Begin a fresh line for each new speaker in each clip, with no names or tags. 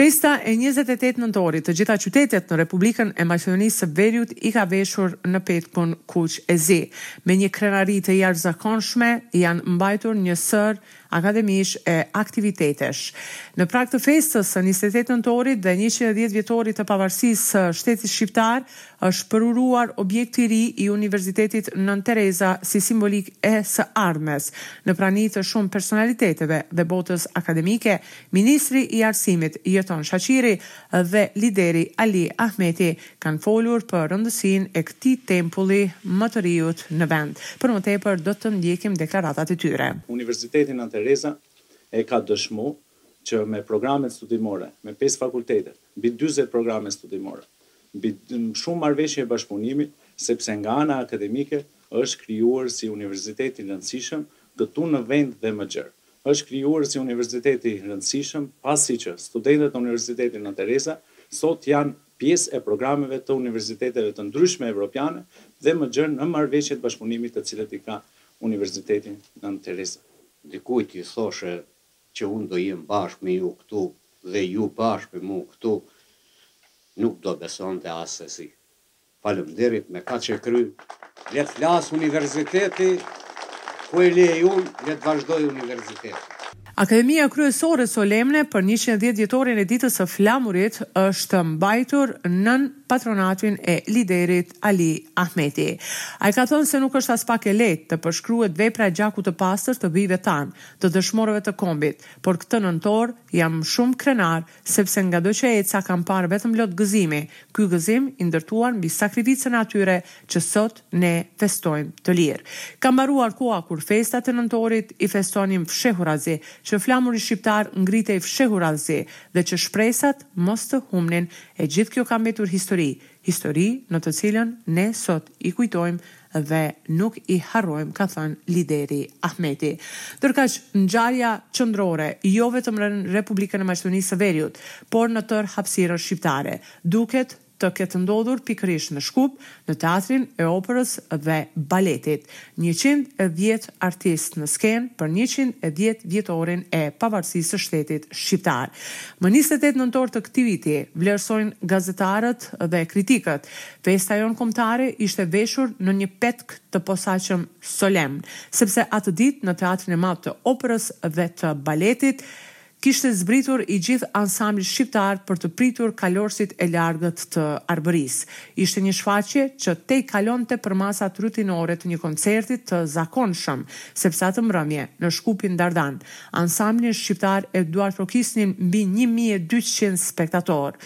Festa e njëzet e tetë nëntorit të gjitha qytetet në Republikën e Maqedonisë së Veriut i ka veshur në petkun kuq e zi. Me një krenari të jashtëzakonshme janë mbajtur një sërë akademish e aktivitetesh. Në prag të festës së njëzet e tetë nëntorit dhe njëqind e dhjetë vjetorit të pavarësisë së shtetit shqiptar, është përuruar objekti i ri i Universitetit Nënë Tereza si simbolikë e së ardhmes, në prani të shumë personaliteteve dhe botës akademike, ministri i Arsimit, Jeton Shaqiri dhe lideri Ali Ahmeti, kanë folur për rëndësinë e këtij tempulli më të riut në vend. Për më tepër do të ndjekim deklaratat e tyre.
Universiteti Nënë Tereza e ka dëshmu që me programet studimore, me pesë fakultetet, mbi dyzet programe studimore, shumë marrëveshje bashkëpunimi, sepse nga ana akademike është krijuar si universitet i rëndësishëm këtu në vend dhe më gjerë. Është krijuar si universitet i rëndësishëm pasi që studentët e Universitetit Nënë Tereza sot janë pjesë e programeve të universiteteve të ndryshme evropiane dhe më gjerë në marrëveshjet e bashkëpunimit të cilat i ka Universiteti Nënë Tereza.
Dikujt t'i thoshe që unë do jem bashkë me ju këtu dhe ju bashkë me mu këtu, nuk do besonte as sesi. Faleminderit me kaq e kry, le të flasë universiteti ku e lë unë le të vazhdojë universiteti.
Akademia Kryesore solemne për njëqind e dhjetë vjetorin e Ditës së Flamurit është mbajtur nën patronatin e liderit Ali Ahmeti. Ai ka thënë se nuk është aspak e lehtë të përshkruhet vepra e gjakut të pastër të bijve tanë, të dëshmorëve të kombit, por këtë nëntor jam shumë krenar Sepse ngado që eca kam parë vetëm lot gëzimi, ky gëzim i ndërtuar mbi sakrificën e atyre që sot ne festojmë të lirë. Ka mbaruar koha kur festat e nëntorit i festonim fshehurazi, që flamuri shqiptar ngritej fshehurazi dhe që shpresat mos të humnin, e gjithë kjo ka mbetur histori, Histori në të cilën ne sot i kujtojmë dhe nuk i harrojmë, ka thënë lideri Ahmeti. Ndërkaq, ngjarja qendrore jo vetëm në Republikën e Maqedonisë së Veriut, por në tërë hapësirën shqiptare, duket të ketë ndodhur pikërisht në Shkup, në Teatrin e Operës dhe Baletit, njëqind e dhjetë artistë në skenë për njëqind e dhjetë vjetorin e Pavarësisë së Shtetit Shqiptar. Më njëzet e tetë nëntor të këtij viti, vlerësojnë gazetarët dhe kritikët, festa jonë kombëtare ishte veshur në një petk të posaçëm solemn, sepse atë ditë në Teatrin e Madh të Operës dhe të Baletit, kishte zbritur i gjithë ansambli shqiptar për të pritur kalorësit e largët të Arbërisë. Ishte një shfaqje që tejkalonte përmasat rutinore të një koncerti të zakonshëm, sepse atë mbrëmje, në Shkupin Dardan, ansamblin shqiptar e duartrokisnin mbi një mijë e dyqind spektatorë.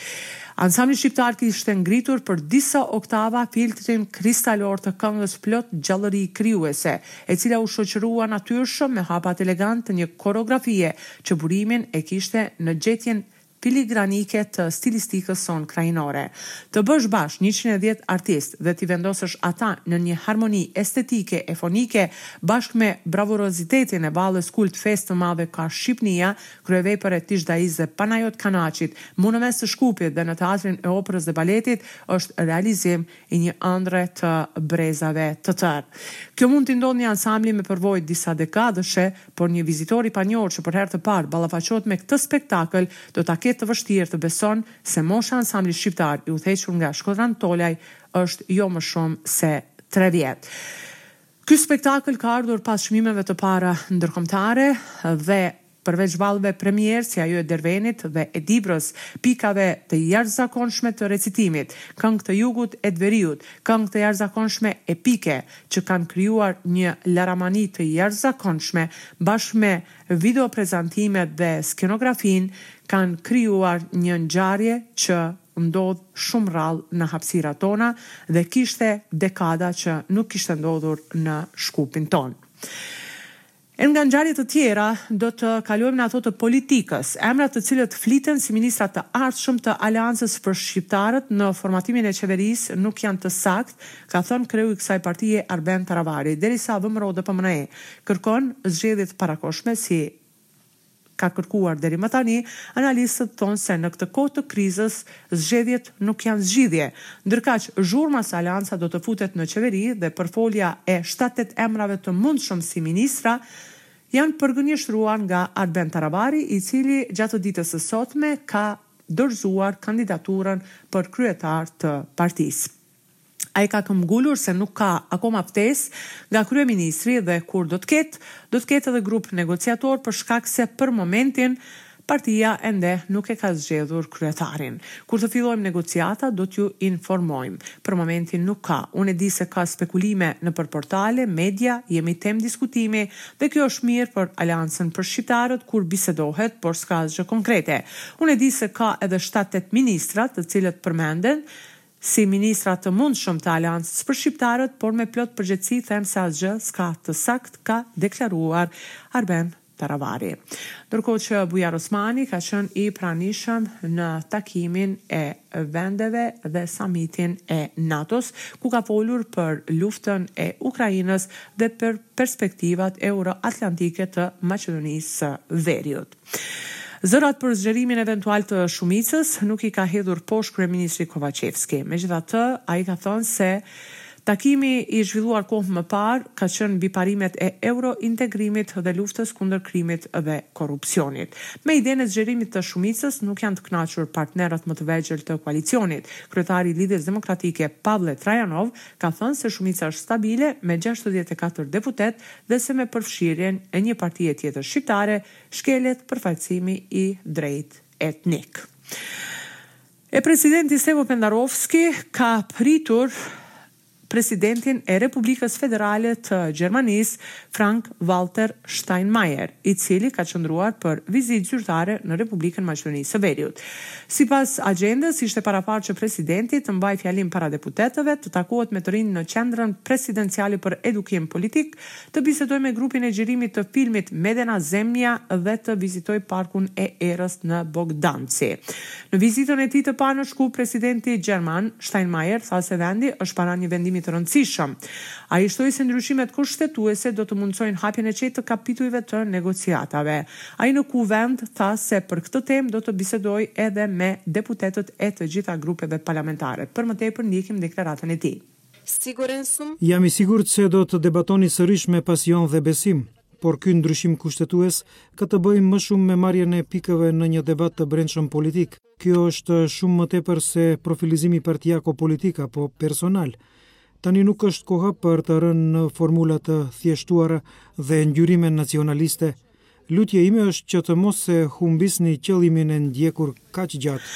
Ansambli shqiptar kishte ngritur për disa oktava filtrin kristalor të këngës plot gjallëri krijuese, e cila u shoqërua natyrshëm me hapat elegantë të një koreografie që burimin e kishte në gjetjen filigranike të stilistikës sonë krahinore. Të bësh bashkë njëqind e dhjetë artistë dhe t'i vendosësh ata në një harmoni estetike e fonike, bashkë me bravurozitetin e valles kult Festë të Madhe ka Shqipnia, kryevepër e Tish Daisë dhe Panajot Kanaçit, mu në mes të Shkupit dhe në Teatrin e Operës dhe Baletit, është realizim i një ëndrre të brezave të tërë. Kjo mund t'i ndodhë një ansambli me përvojë disa dekadëshe, por një vizitor i panjohur që për herë të parë ballafaqohet me këtë spektakël do ta ketë të vështirë të beson se mosha e ansamblit shqiptar i udhëhequr nga Shkodran Tolaj është jo më shumë se tre vjet. Ky spektakël ka ardhur pas çmimeve të para ndërkombëtare dhe Përveç valleve premierë si ajo e Dervenit dhe e Dibrës, pikave të jashtëzakonshme të recitimit, këngë të jugut e të veriut, këngë të jashtëzakonshme epike, që kanë krijuar një laramani të jashtëzakonshme, bashkë me videoprezantimet dhe skenografinë, kanë krijuar një ngjarje që ndodh shumë rrallë në hapësirat tona dhe kishte dekada që nuk kishte ndodhur në Shkupin tonë. E nga ngjarje të tjera, do të kalojmë në ato të politikës. Emra të cilët fliten si ministra të ardhshëm të Aleancës për Shqiptarët në formatimin e qeverisë nuk janë të saktë, ka thënë kreu i kësaj partie Arben Taravari, derisa VMRO-DPMNE kërkon zgjedhje të parakohshme si. ka kërkuar deri më tani, analistët thonë se në këtë kohë të krizës zgjedhjet nuk janë zgjidhje. Ndërkaq, zhurma se Aleanca do të futet në qeveri dhe përfolja e shtatë-tetë emrave të mundshëm si ministra janë përgënjeshtruar nga Arben Taravari, i cili gjatë ditës së sotme ka dorëzuar kandidaturën për kryetar të partisë. Ai ka këmbëngulur se nuk ka akoma ftesë nga kryeministri dhe kur do të ketë, do të ketë edhe grup negociator për shkak se për momentin partia ende nuk e ka zgjedhur kryetarin. Kur të fillojmë negociata do t'ju informojmë. Për momentin nuk ka. Unë e di se ka spekulime nëpër portale, media, jemi temë diskutimi dhe kjo është mirë për Aleancën për Shqiptarët kur bisedohet, por s'ka asgjë konkrete. Unë e di se ka edhe shtatë-tetë ministra të cilët përmenden Si ministra të mundshëm të Aleancës për Shqiptarët, por me plot përgjegjësi them se asgjë s'ka të saktë, ka deklaruar Arben Taravari. Ndërkohë që Bujar Osmani ka qenë i pranishëm në takimin e vendeve dhe samitin e NATO-s, ku ka folur për luftën e Ukrainës dhe për perspektivat euroatlantike të Maqedonisë së Veriut. Zërat për zgjerimin eventual të shumicës nuk i ka hedhur poshtë kryeministri Kovaçevski. Megjithatë, ai ka thënë se takimi i zhvilluar kohë më parë ka qenë mbi parimet e eurointegrimit dhe luftës kundër krimit dhe korrupsionit. Me idenë e zgjerimit të shumicës nuk janë të kënaqur partnerët më të vegjël të koalicionit. Kryetari i Lidhjes Demokratike, Pavle Trajanov, ka thënë se shumica është stabile me gjashtëdhjetë e katër deputetë dhe se me përfshirjen e një partie tjetër shqiptare shkelet përfaqësimi i drejtë etnik. E presidenti Stevo Pendarovski ka pritur presidentin e Republikës Federale të Gjermanisë, Frank Walter Steinmeier, i cili ka qëndruar për vizitë zyrtare në Republikën Maqedonisë së Veriut. Sipas agjendës, ishte paraparë që presidenti të mbajë fjalim para deputetëve, të takohet me të rinjtë në Qendrën Presidenciale për Edukim Politik, të bisedojë me grupin e xhirimit të filmit Medena Zemlja dhe të vizitojë Parkun e Erës në Bogdanci. Në vizitën e tij të parë në Shkup, presidenti gjerman, Steinmeier, tha se vendi është para një vendimi të rëndësishëm. Ai shtoi se ndryshimet kushtetuese do të mundësojnë hapjen e qetë të kapitujve të negociatave. Ai në Kuvend tha se për këtë temë do të bisedojë edhe me deputetët e të gjitha grupeve parlamentare. Për më tepër ndjekim deklaratën e
tij.
Jam i sigurt se do të debatoni sërish me pasion dhe besim, por ky ndryshim kushtetues ka të bëjë më shumë me marrjen e pikëve në një debat të brendshëm politik. Kjo është shumë më tepër se profilizimi partiako-politik apo personal. Tani nuk është koha për të rënë në formula të thjeshtuara dhe ngjyrime nacionaliste, Lutja ime është që të mos e humbisni qëllimin e ndjekur kaq gjatë.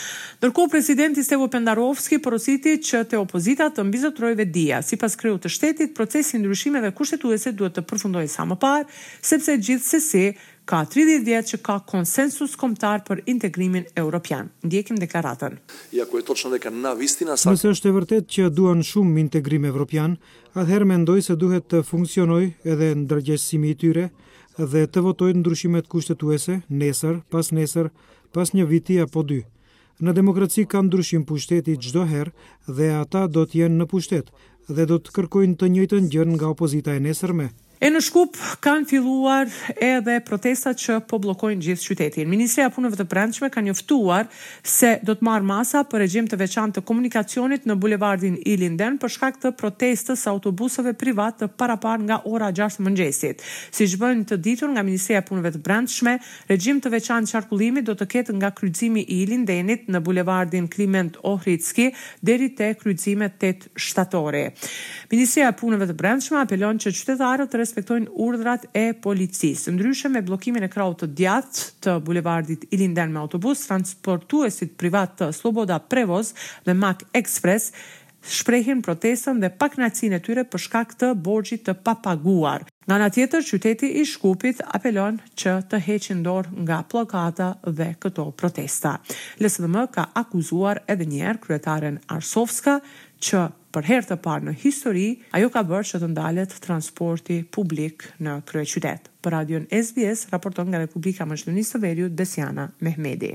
Ndërkohë, presidenti Stevo Pendarovski porositi që te opozita të mbizotërojë vetëdija. Sipas kreut të shtetit, procesi i ndryshimeve kushtetuese duhet të përfundojë sa më parë, sepse gjithsesi ka tridhjetë vjet që ka konsensus kombëtar për integrimin europian. Ndjekim deklaratën.
Nëse është e vërtetë që duan shumë integrim evropian, atëherë mendoj se duhet të funksionojë edhe ndërgjegjësimi i tyre, dhe të votojnë ndryshimet kushtetuese nesër, pasnesër, pas një viti apo dy. Në demokraci ka ndryshim pushteti çdo herë dhe ata do të jenë në pushtet dhe do të kërkojnë të njëjtën gjë nga opozita e nesërme.
E në Shkup kanë filluar edhe protestat që po bllokojnë gjithë qytetin. Ministria e Punëve të Brendshme ka njoftuar se do të marrë masa për regjim të veçantë të komunikacionit në bulevardin Ilinden për shkak të protestës së autobusëve privatë të paraparë nga ora gjashtë të mëngjesit. Siç bënë të ditur nga Ministria e Punëve të Brendshme, regjim të veçantë qarkullimi do të ketë nga kryqëzimi i Ilindenit në bulevardin Kliment Ohridski deri te kryqëzimi Tetë Shtatori. Ministria e Punëve të Brendshme apelon që qytetarët të respektojnë urdhrat e policisë. Ndryshe me bllokimin e krahut të djathtë të bulevardit Ilinden me autobusë, transportuesit privatë të Sloboda Prevoz dhe Mak Ekspres shprehin protestën dhe pakënaqësinë e tyre për shkak të borxhit të papaguar. Nga ana tjetër, qyteti i Shkupit apelon që të heqin dorë nga bllokada dhe këto protesta. LSDM ka akuzuar edhe një herë kryetaren Arsovska që për herë të parë në histori ajo ka bërë që të ndalet transporti publik në kryeqytet. Për radion SBS raporton nga Republika e Maqedonisë së Veriut Besjana Mehmedi.